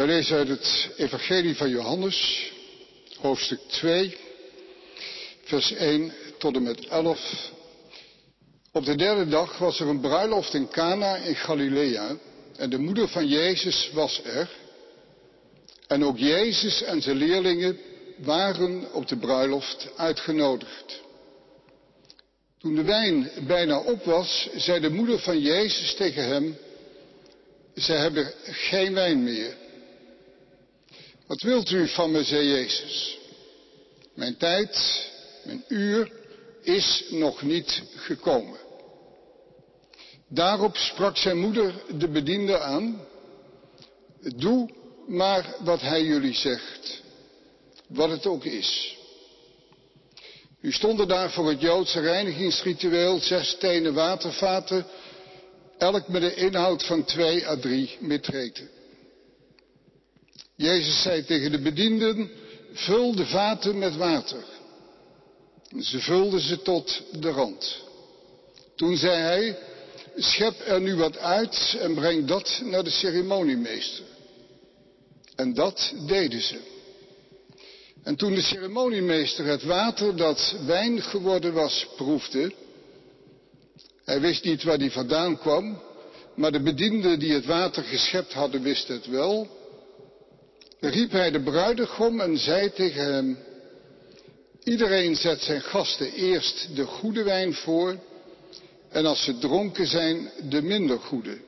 Wij lezen uit het Evangelie van Johannes, hoofdstuk 2, vers 1 tot en met 11. Op de derde dag was er een bruiloft in Cana in Galilea en de moeder van Jezus was er. En ook Jezus en zijn leerlingen waren op de bruiloft uitgenodigd. Toen de wijn bijna op was, zei de moeder van Jezus tegen hem, ze hebben geen wijn meer. Wat wilt u van me, zei Jezus. Mijn tijd, mijn uur is nog niet gekomen. Daarop sprak zijn moeder de bediende aan. Doe maar wat hij jullie zegt, wat het ook is. Nu stonden daar voor het Joodse reinigingsritueel zes stenen watervaten, elk met een inhoud van twee à drie metreten. Jezus zei tegen de bedienden, vul de vaten met water. Ze vulden ze tot de rand. Toen zei hij, schep er nu wat uit en breng dat naar de ceremoniemeester. En dat deden ze. En toen de ceremoniemeester het water dat wijn geworden was proefde, hij wist niet waar die vandaan kwam, maar de bedienden die het water geschept hadden wisten het wel, riep hij de bruidegom en zei tegen hem, iedereen zet zijn gasten eerst de goede wijn voor en als ze dronken zijn de minder goede.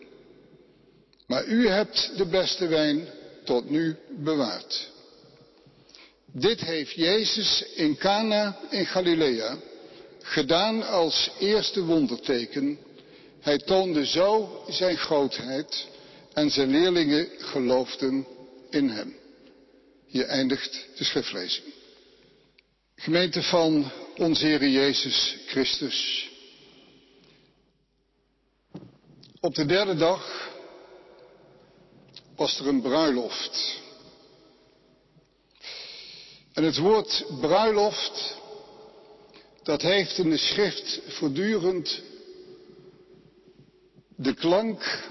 Maar u hebt de beste wijn tot nu bewaard. Dit heeft Jezus in Cana in Galilea gedaan als eerste wonderteken. Hij toonde zo zijn grootheid en zijn leerlingen geloofden in hem. Hier eindigt de schriftlezing. Gemeente van onze Heer Jezus Christus. Op de derde dag was er een bruiloft. En het woord bruiloft, dat heeft in de schrift voortdurend de klank,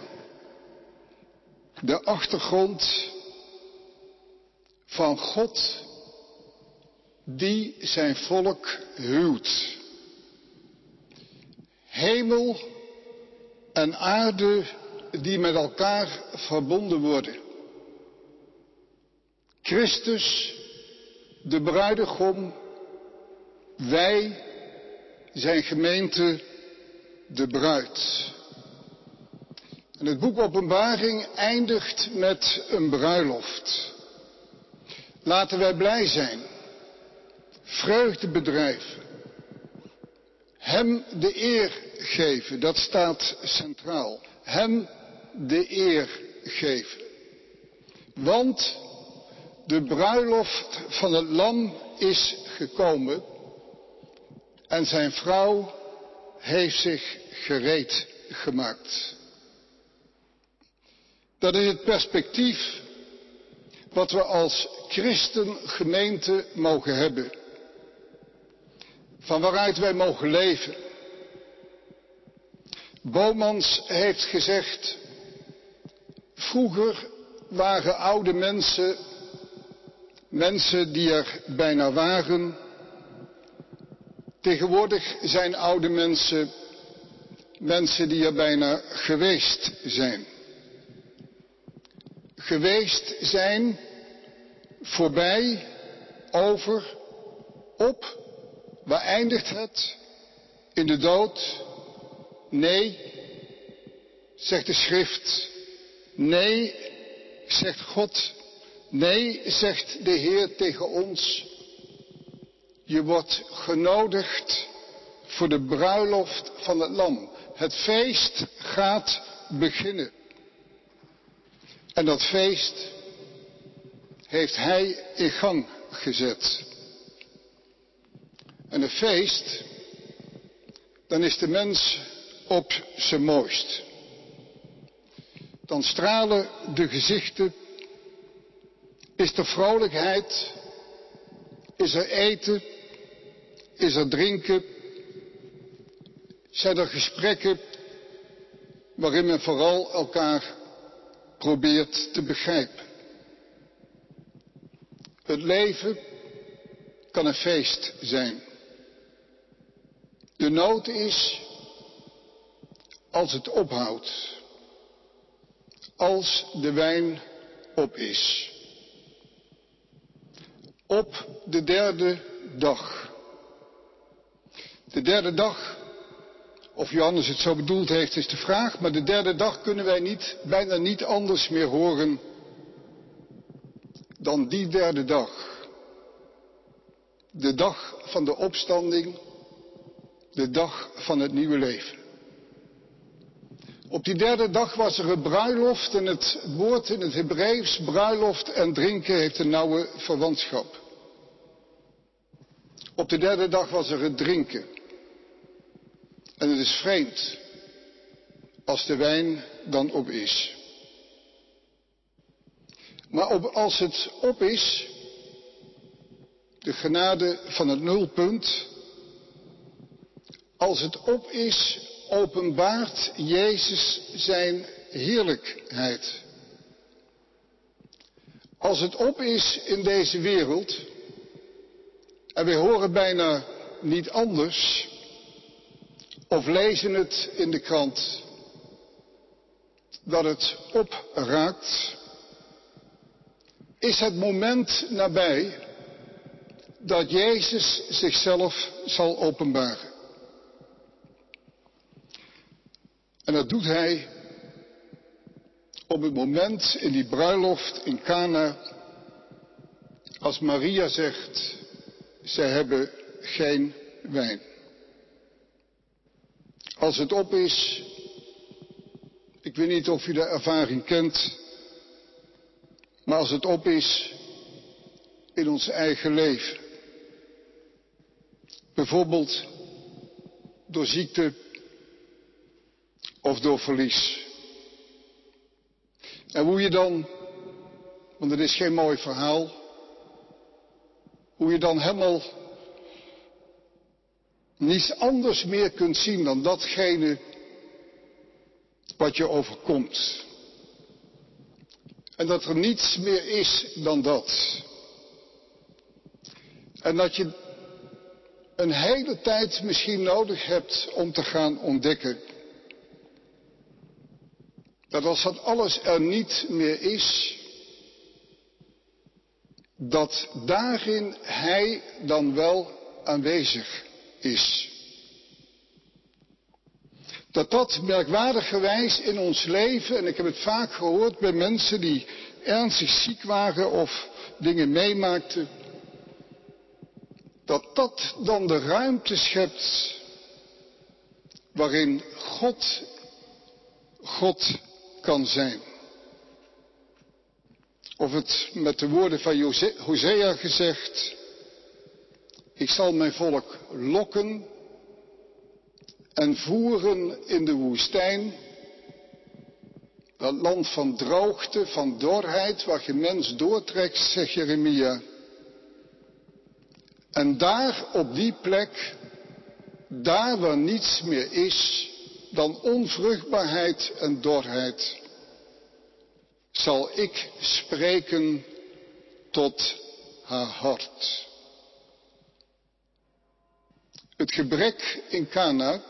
de achtergrond van God die zijn volk huwt. Hemel en aarde die met elkaar verbonden worden. Christus, de bruidegom, wij, zijn gemeente, de bruid. En het boek Openbaring eindigt met een bruiloft. Laten wij blij zijn, vreugde bedrijven, Hem de eer geven, dat staat centraal. Hem de eer geven. Want de bruiloft van het lam is gekomen en zijn vrouw heeft zich gereed gemaakt. Dat is het perspectief wat we als christengemeente mogen hebben. Van waaruit wij mogen leven. Bomans heeft gezegd, vroeger waren oude mensen, mensen die er bijna waren. Tegenwoordig zijn oude mensen mensen die er bijna geweest zijn. Geweest zijn, voorbij, over, op, waar eindigt het? In de dood, Nee, zegt de schrift. Nee, zegt God. Nee, zegt de Heer tegen ons. Je wordt genodigd voor de bruiloft van het lam. Het feest gaat beginnen. En dat feest heeft Hij in gang gezet. En een feest, dan is de mens op zijn mooist. Dan stralen de gezichten, is er vrolijkheid, is er eten, is er drinken, zijn er gesprekken waarin men vooral elkaar probeert te begrijpen. Het leven kan een feest zijn. De nood is als het ophoudt. Als de wijn op is. Op de derde dag. De derde dag, of Johannes het zo bedoeld heeft, is de vraag, maar de derde dag kunnen wij niet, bijna niet anders meer horen dan die derde dag. De dag van de opstanding, de dag van het nieuwe leven. Op die derde dag was er een bruiloft en het woord in het Hebreeuws bruiloft en drinken heeft een nauwe verwantschap. Op de derde dag was er het drinken. En het is vreemd als de wijn dan op is. Maar op, als het op is, de genade van het nulpunt, als het op is, openbaart Jezus zijn heerlijkheid. Als het op is in deze wereld, en wij horen bijna niet anders, of lezen het in de krant, dat het opraakt, is het moment nabij dat Jezus zichzelf zal openbaren. En dat doet hij op het moment in die bruiloft in Cana, als Maria zegt, zij hebben geen wijn. Als het op is, ik weet niet of u de ervaring kent, maar als het op is in ons eigen leven, bijvoorbeeld door ziekte of door verlies. En hoe je dan, want het is geen mooi verhaal, hoe je dan helemaal niets anders meer kunt zien dan datgene wat je overkomt. En dat er niets meer is dan dat. En dat je een hele tijd misschien nodig hebt om te gaan ontdekken. Dat als dat alles er niet meer is, dat daarin Hij dan wel aanwezig is. Dat dat merkwaardigerwijs in ons leven, en ik heb het vaak gehoord bij mensen die ernstig ziek waren of dingen meemaakten, dat dat dan de ruimte schept waarin God, God kan zijn. Of het met de woorden van Hosea gezegd, ik zal mijn volk lokken en voeren in de woestijn, dat land van droogte, van dorheid, waar je mens doortrekt, zegt Jeremia. En daar op die plek, daar waar niets meer is dan onvruchtbaarheid en dorheid, zal ik spreken tot haar hart. Het gebrek in Cana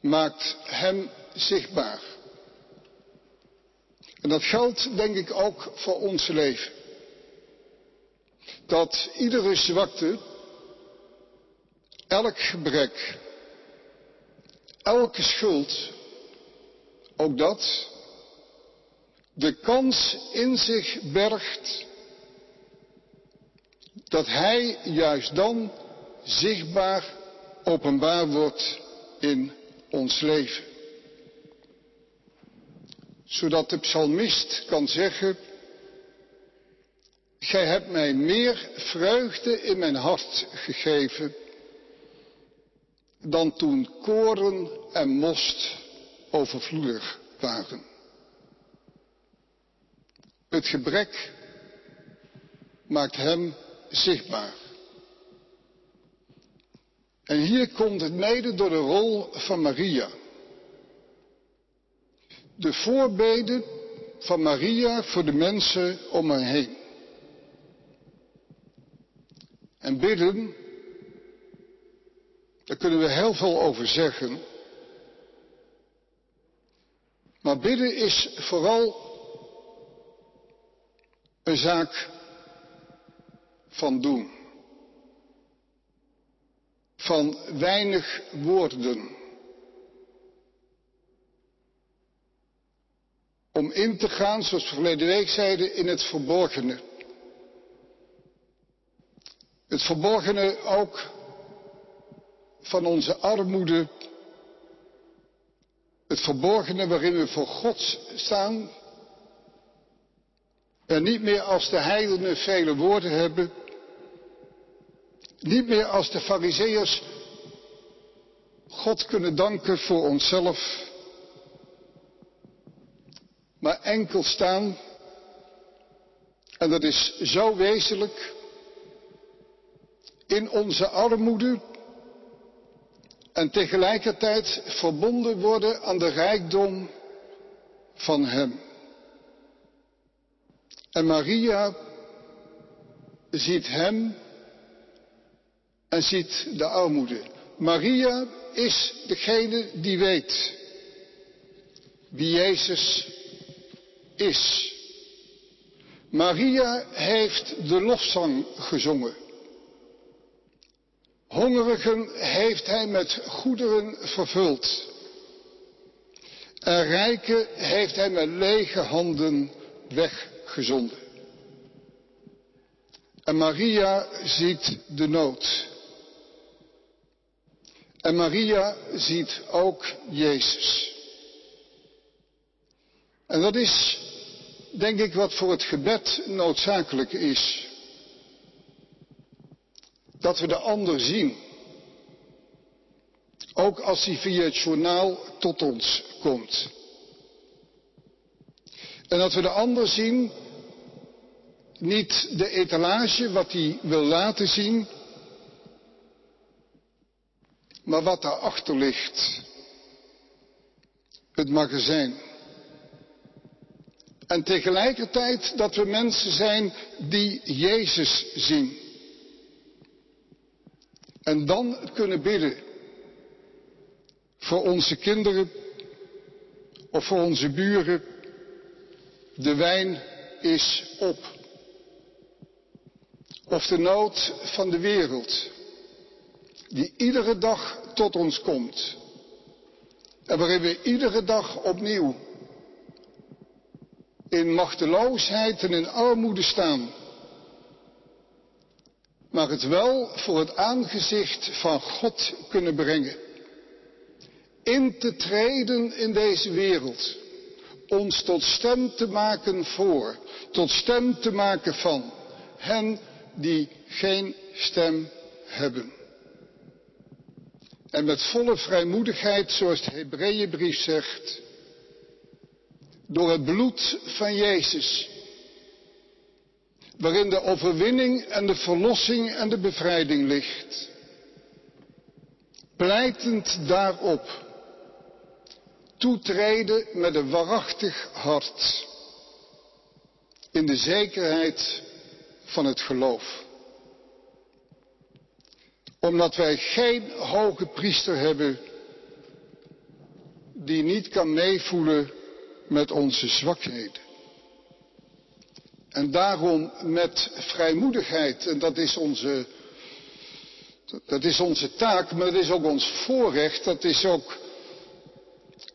maakt hem zichtbaar. En dat geldt denk ik ook voor ons leven. Dat iedere zwakte, elk gebrek, elke schuld, ook dat, de kans in zich bergt dat hij juist dan zichtbaar openbaar wordt in ons leven. Zodat de psalmist kan zeggen, Gij hebt mij meer vreugde in mijn hart gegeven dan toen koren en most overvloedig waren. Het gebrek maakt hem zichtbaar. En hier komt het mede door de rol van Maria. De voorbeden van Maria voor de mensen om haar heen. En bidden, daar kunnen we heel veel over zeggen. Maar bidden is vooral een zaak van doen. Van weinig woorden. Om in te gaan, zoals we verleden week zeiden, in het verborgene. Het verborgene ook van onze armoede. Het verborgene waarin we voor God staan. En niet meer als de heidenen vele woorden hebben. Niet meer als de fariseërs God kunnen danken voor onszelf. Maar enkel staan. En dat is zo wezenlijk in onze armoede en tegelijkertijd verbonden worden aan de rijkdom van Hem. En Maria ziet Hem en ziet de armoede. Maria is degene die weet wie Jezus is. Maria heeft de lofzang gezongen. Hongerigen heeft hij met goederen vervuld. En rijken heeft hij met lege handen weggezonden. En Maria ziet de nood. En Maria ziet ook Jezus. En dat is, denk ik, wat voor het gebed noodzakelijk is dat we de ander zien. Ook als hij via het journaal tot ons komt. En dat we de ander zien, niet de etalage wat hij wil laten zien, maar wat daarachter ligt. Het magazijn. En tegelijkertijd dat we mensen zijn die Jezus zien. En dan kunnen bidden. Voor onze kinderen of voor onze buren. De wijn is op. Of de nood van de wereld. Die iedere dag tot ons komt. En waarin we iedere dag opnieuw in machteloosheid en in armoede staan maar het wel voor het aangezicht van God kunnen brengen. In te treden in deze wereld. Ons tot stem te maken voor, tot stem te maken van hen die geen stem hebben. En met volle vrijmoedigheid, zoals de Hebreeënbrief zegt, door het bloed van Jezus waarin de overwinning en de verlossing en de bevrijding ligt. Pleitend daarop toetreden met een waarachtig hart in de zekerheid van het geloof. Omdat wij geen hoge priester hebben die niet kan meevoelen met onze zwakheden. En daarom met vrijmoedigheid, en dat is onze, dat is onze taak, maar dat is ook ons voorrecht, dat is ook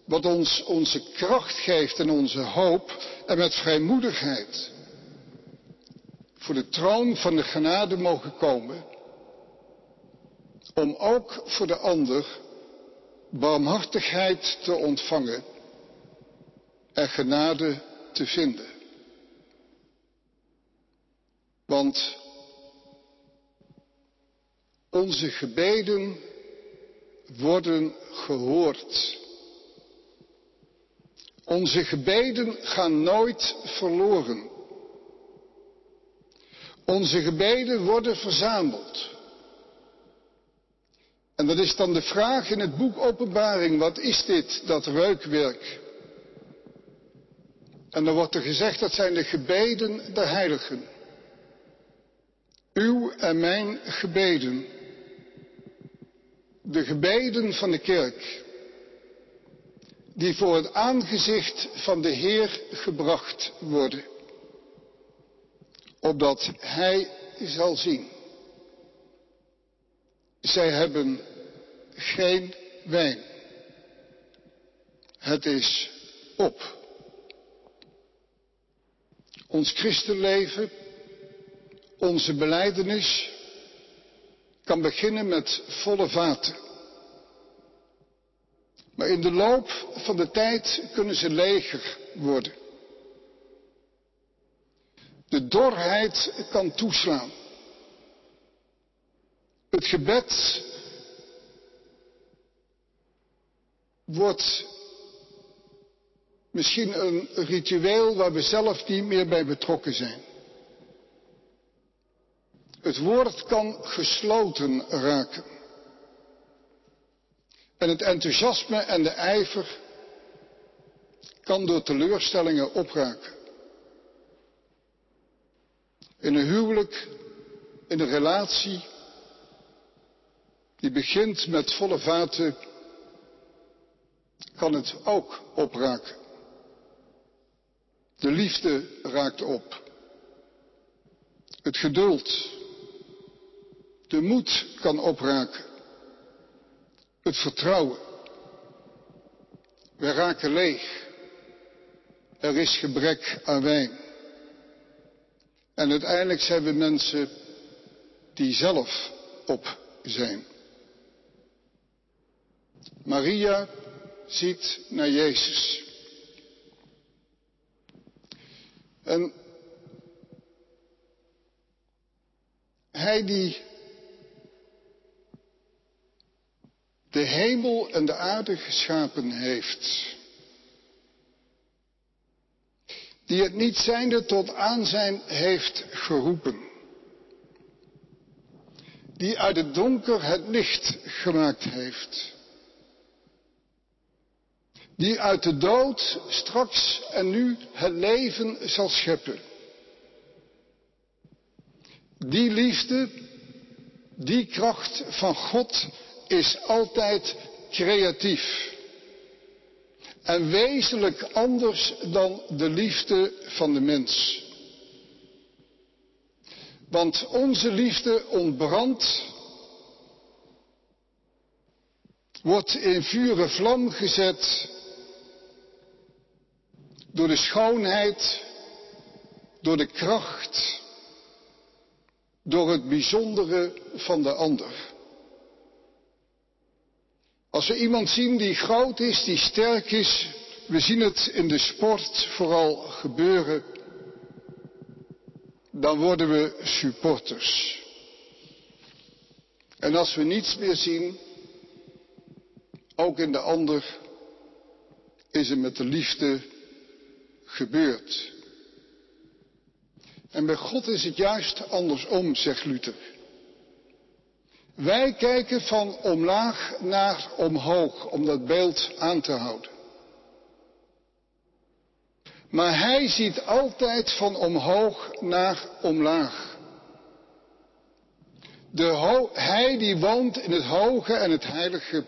wat ons onze kracht geeft en onze hoop, en met vrijmoedigheid voor de troon van de genade mogen komen, om ook voor de ander barmhartigheid te ontvangen en genade te vinden. Want onze gebeden worden gehoord. Onze gebeden gaan nooit verloren. Onze gebeden worden verzameld. Dat is dan de vraag in het boek Openbaring, wat is dit, dat reukwerk? En dan wordt er gezegd, dat zijn de gebeden der heiligen. uw en mijn gebeden, de gebeden van de kerk, die voor het aangezicht van de Heer gebracht worden, opdat Hij zal zien. Zij hebben geen wijn. Het is op. Ons christenleven, onze beleidenis, kan beginnen met volle vaten. Maar in de loop van de tijd kunnen ze leger worden. De dorheid kan toeslaan. Het gebed wordt misschien een ritueel waar we zelf niet meer bij betrokken zijn. Het woord kan gesloten raken. En het enthousiasme en de ijver kan door teleurstellingen opraken. In een huwelijk, in een relatie, die begint met volle vaten, kan het ook opraken. De liefde raakt op. Het geduld. De moed kan opraken. Het vertrouwen. We raken leeg. Er is gebrek aan wijn. En uiteindelijk zijn we mensen die zelf op zijn. Maria ziet naar Jezus. En hij die de hemel en de aarde geschapen heeft. Die het niet zijnde tot aanzijn heeft geroepen. Die uit het donker het licht gemaakt heeft. Die uit de dood straks en nu het leven zal scheppen. Die liefde, die kracht van God is altijd creatief. En wezenlijk anders dan de liefde van de mens. Want onze liefde ontbrandt, wordt in vuren vlam gezet door de schoonheid, door de kracht, door het bijzondere van de ander. Als we iemand zien die groot is, die sterk is, we zien het in de sport vooral gebeuren, dan worden we supporters. En als we niets meer zien, ook in de ander, is het met de liefde gebeurd. En bij God is het juist andersom, zegt Luther. Wij kijken van omlaag naar omhoog om dat beeld aan te houden. Maar hij ziet altijd van omhoog naar omlaag. De hij die woont in het hoge en het heilige.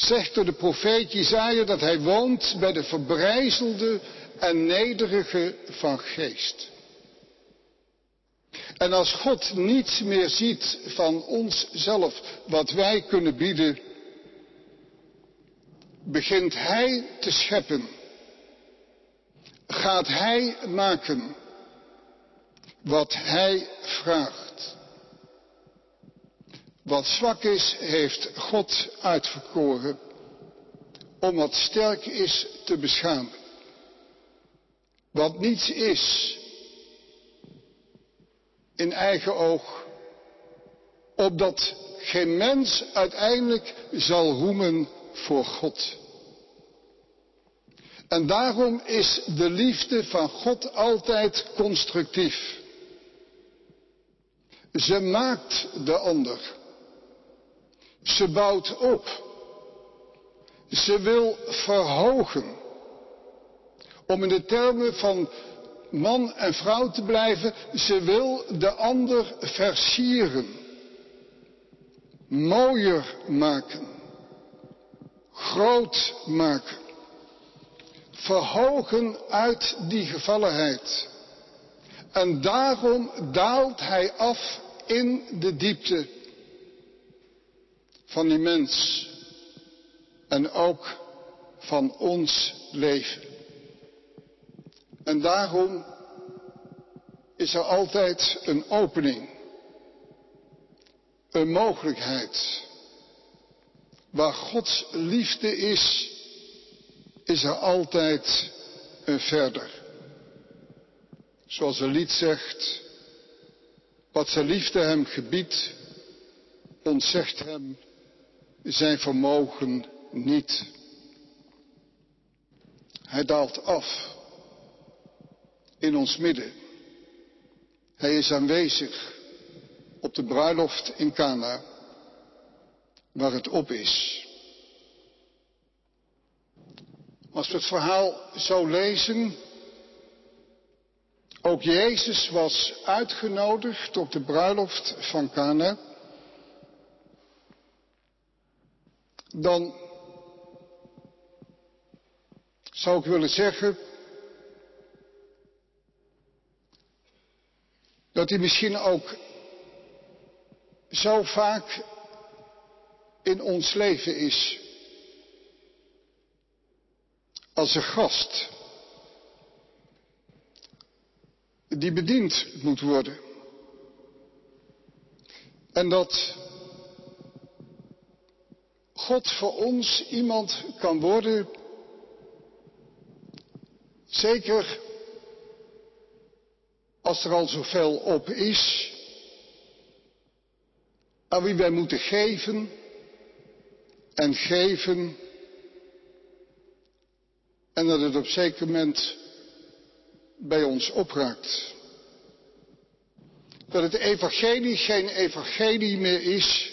Zegt door de profeet Jezaja dat hij woont bij de verbrijzelde en nederige van geest. En als God niets meer ziet van onszelf, wat wij kunnen bieden, begint Hij te scheppen. Gaat Hij maken wat Hij vraagt. Wat zwak is, heeft God uitverkoren om wat sterk is te beschamen. Wat niets is, in eigen oog, opdat geen mens uiteindelijk zal roemen voor God. En daarom is de liefde van God altijd constructief. Ze maakt de ander. Ze bouwt op. Ze wil verhogen. Om in de termen van man en vrouw te blijven. Ze wil de ander versieren. Mooier maken. Groot maken. Verhogen uit die gevallenheid. En daarom daalt hij af in de diepte van die mens en ook van ons leven. En daarom is er altijd een opening, een mogelijkheid. Waar Gods liefde is, is er altijd een verder. Zoals een lied zegt, wat zijn liefde hem gebiedt, ontzegt hem zijn vermogen niet. Hij daalt af in ons midden. Hij is aanwezig op de bruiloft in Cana, waar het op is. Als we het verhaal zo lezen, ook Jezus was uitgenodigd op de bruiloft van Cana. Dan zou ik willen zeggen dat hij misschien ook zo vaak in ons leven is als een gast die bediend moet worden. En dat God voor ons iemand kan worden, zeker als er al zoveel op is, aan wie wij moeten geven en geven en dat het op zeker moment bij ons opraakt. Dat het evangelie geen evangelie meer is,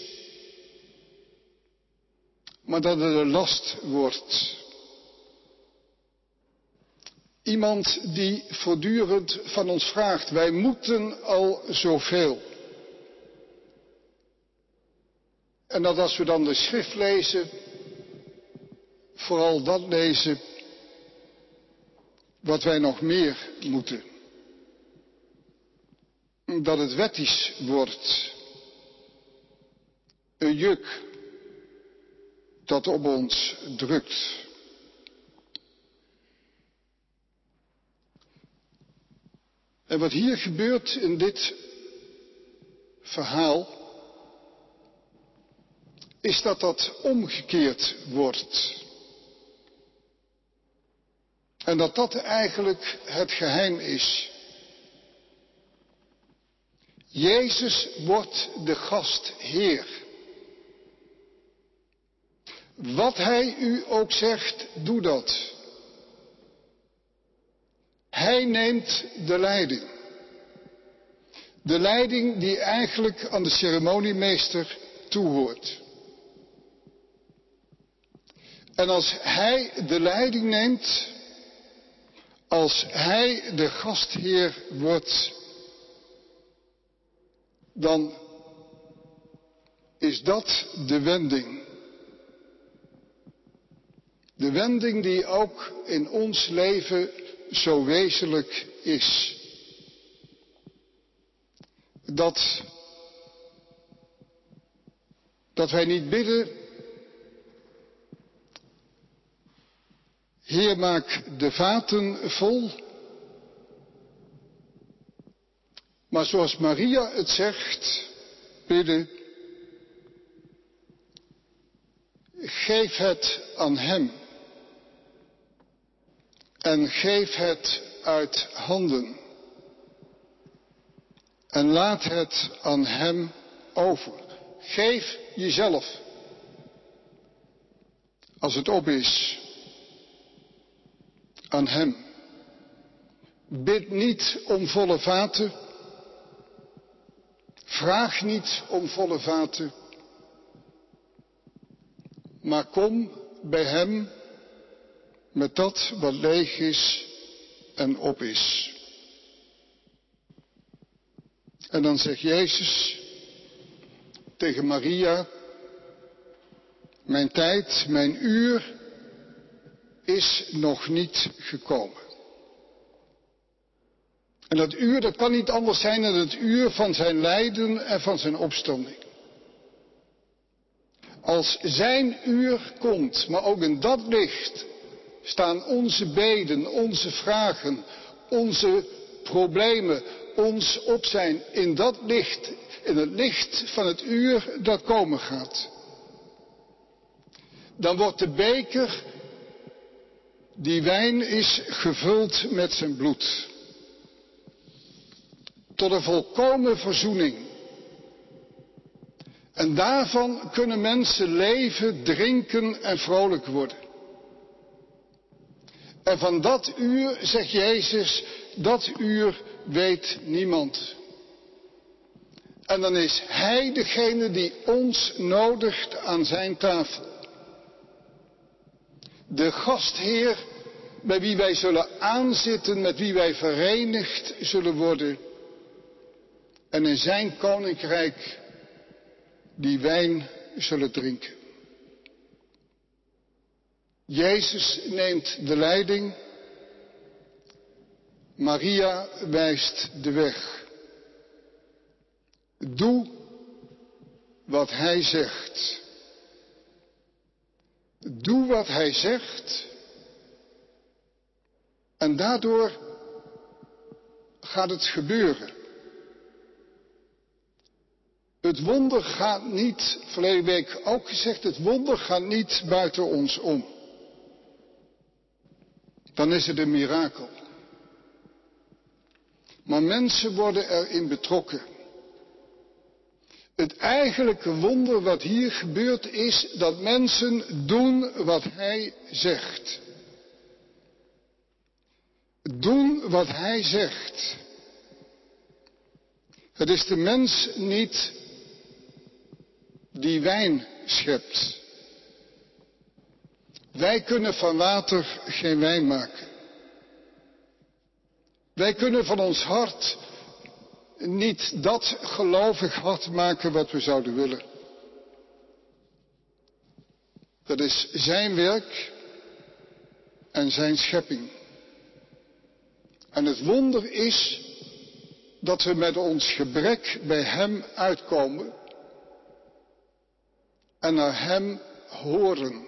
maar dat het een last wordt. Iemand die voortdurend van ons vraagt, wij moeten al zoveel. En dat als we dan de schrift lezen, vooral dat lezen wat wij nog meer moeten. Dat het wettisch wordt. Een juk dat op ons drukt. En wat hier gebeurt in dit verhaal, is dat dat omgekeerd wordt. En dat dat eigenlijk het geheim is. Jezus wordt de gastheer. Wat hij u ook zegt, doe dat. Hij neemt de leiding. De leiding die eigenlijk aan de ceremoniemeester toehoort. En als hij de leiding neemt, als hij de gastheer wordt, dan is dat de wending. De wending die ook in ons leven zo wezenlijk is. Dat, dat wij niet bidden, Heer maak de vaten vol. Maar zoals Maria het zegt, bidden, geef het aan Hem en geef het uit handen. En laat het aan Hem over. Geef jezelf. Als het op is. Aan Hem. Bid niet om volle vaten. Vraag niet om volle vaten. Maar kom bij Hem met dat wat leeg is en op is. En dan zegt Jezus tegen Maria, mijn tijd, mijn uur is nog niet gekomen. En dat uur, dat kan niet anders zijn dan het uur van zijn lijden en van zijn opstanding. Als zijn uur komt, maar ook in dat licht staan onze beden, onze vragen, onze problemen, ons op zijn in dat licht, in het licht van het uur dat komen gaat. Dan wordt de beker, die wijn is, gevuld met zijn bloed. Tot een volkomen verzoening. En daarvan kunnen mensen leven, drinken en vrolijk worden. En van dat uur, zegt Jezus, dat uur weet niemand. En dan is Hij degene die ons nodigt aan zijn tafel. De gastheer bij wie wij zullen aanzitten, met wie wij verenigd zullen worden. En in zijn koninkrijk die wijn zullen drinken. Jezus neemt de leiding. Maria wijst de weg. Doe wat hij zegt. Doe wat hij zegt. En daardoor gaat het gebeuren. Het wonder gaat niet, verleden week ook gezegd, het wonder gaat niet buiten ons om. Dan is het een mirakel. Maar mensen worden erin betrokken. Het eigenlijke wonder wat hier gebeurt is dat mensen doen wat hij zegt. Doen wat hij zegt. Het is de mens niet die wijn schept. Wij kunnen van water geen wijn maken. Wij kunnen van ons hart niet dat gelovig hart maken wat we zouden willen. Dat is zijn werk en zijn schepping. En het wonder is dat we met ons gebrek bij Hem uitkomen en naar Hem horen.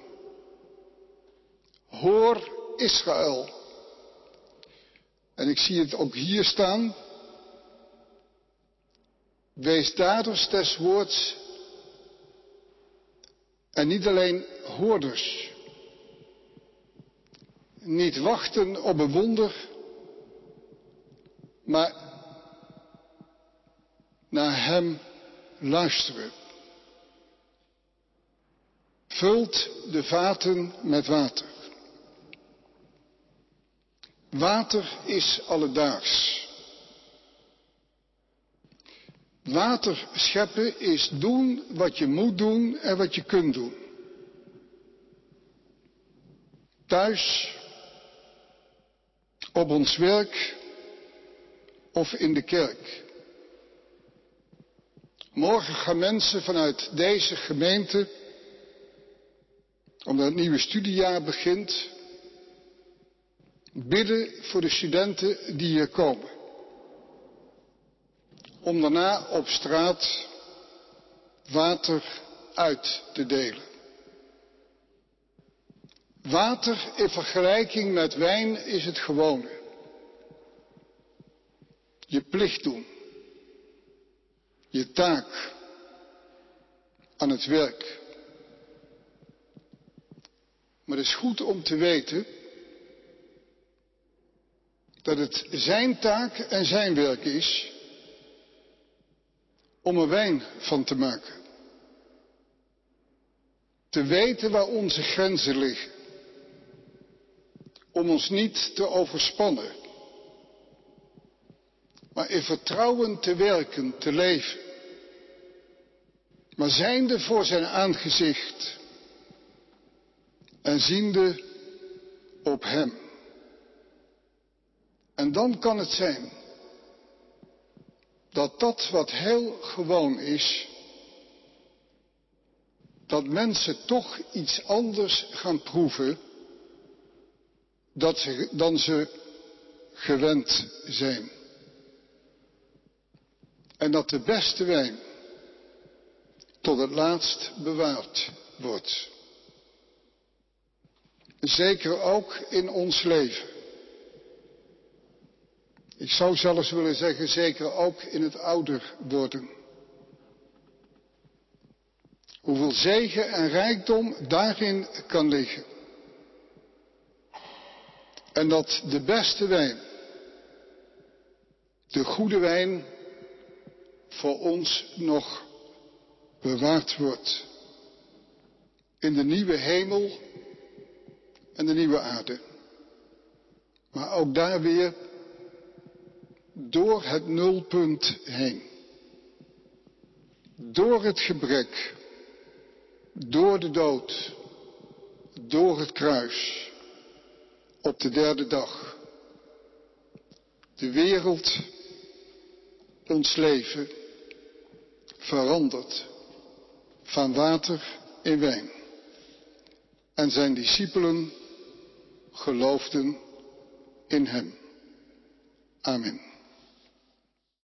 Hoor Israël. En ik zie het ook hier staan. Wees daders des woords en niet alleen hoorders. Niet wachten op een wonder, maar naar Hem luisteren. Vult de vaten met water. Water is alledaags. Water scheppen is doen wat je moet doen en wat je kunt doen. Thuis, op ons werk of in de kerk. Morgen gaan mensen vanuit deze gemeente, omdat het nieuwe studiejaar begint, bidden voor de studenten die hier komen. Om daarna op straat water uit te delen. Water in vergelijking met wijn is het gewone. Je plicht doen. Je taak aan het werk. Maar het is goed om te weten dat het zijn taak en zijn werk is om er wijn van te maken. Te weten waar onze grenzen liggen. Om ons niet te overspannen. Maar in vertrouwen te werken, te leven. Maar zijnde voor zijn aangezicht. En ziende op hem. En dan kan het zijn dat dat wat heel gewoon is, dat mensen toch iets anders gaan proeven dat ze, dan ze gewend zijn. En dat de beste wijn tot het laatst bewaard wordt. Zeker ook in ons leven. Ik zou zelfs willen zeggen, zeker ook in het ouder worden. Hoeveel zegen en rijkdom daarin kan liggen. En dat de beste wijn, de goede wijn, voor ons nog bewaard wordt. In de nieuwe hemel en de nieuwe aarde. Maar ook daar weer door het nulpunt heen. Door het gebrek. Door de dood. Door het kruis. Op de derde dag. De wereld, ons leven, verandert van water in wijn. En zijn discipelen geloofden in hem. Amen.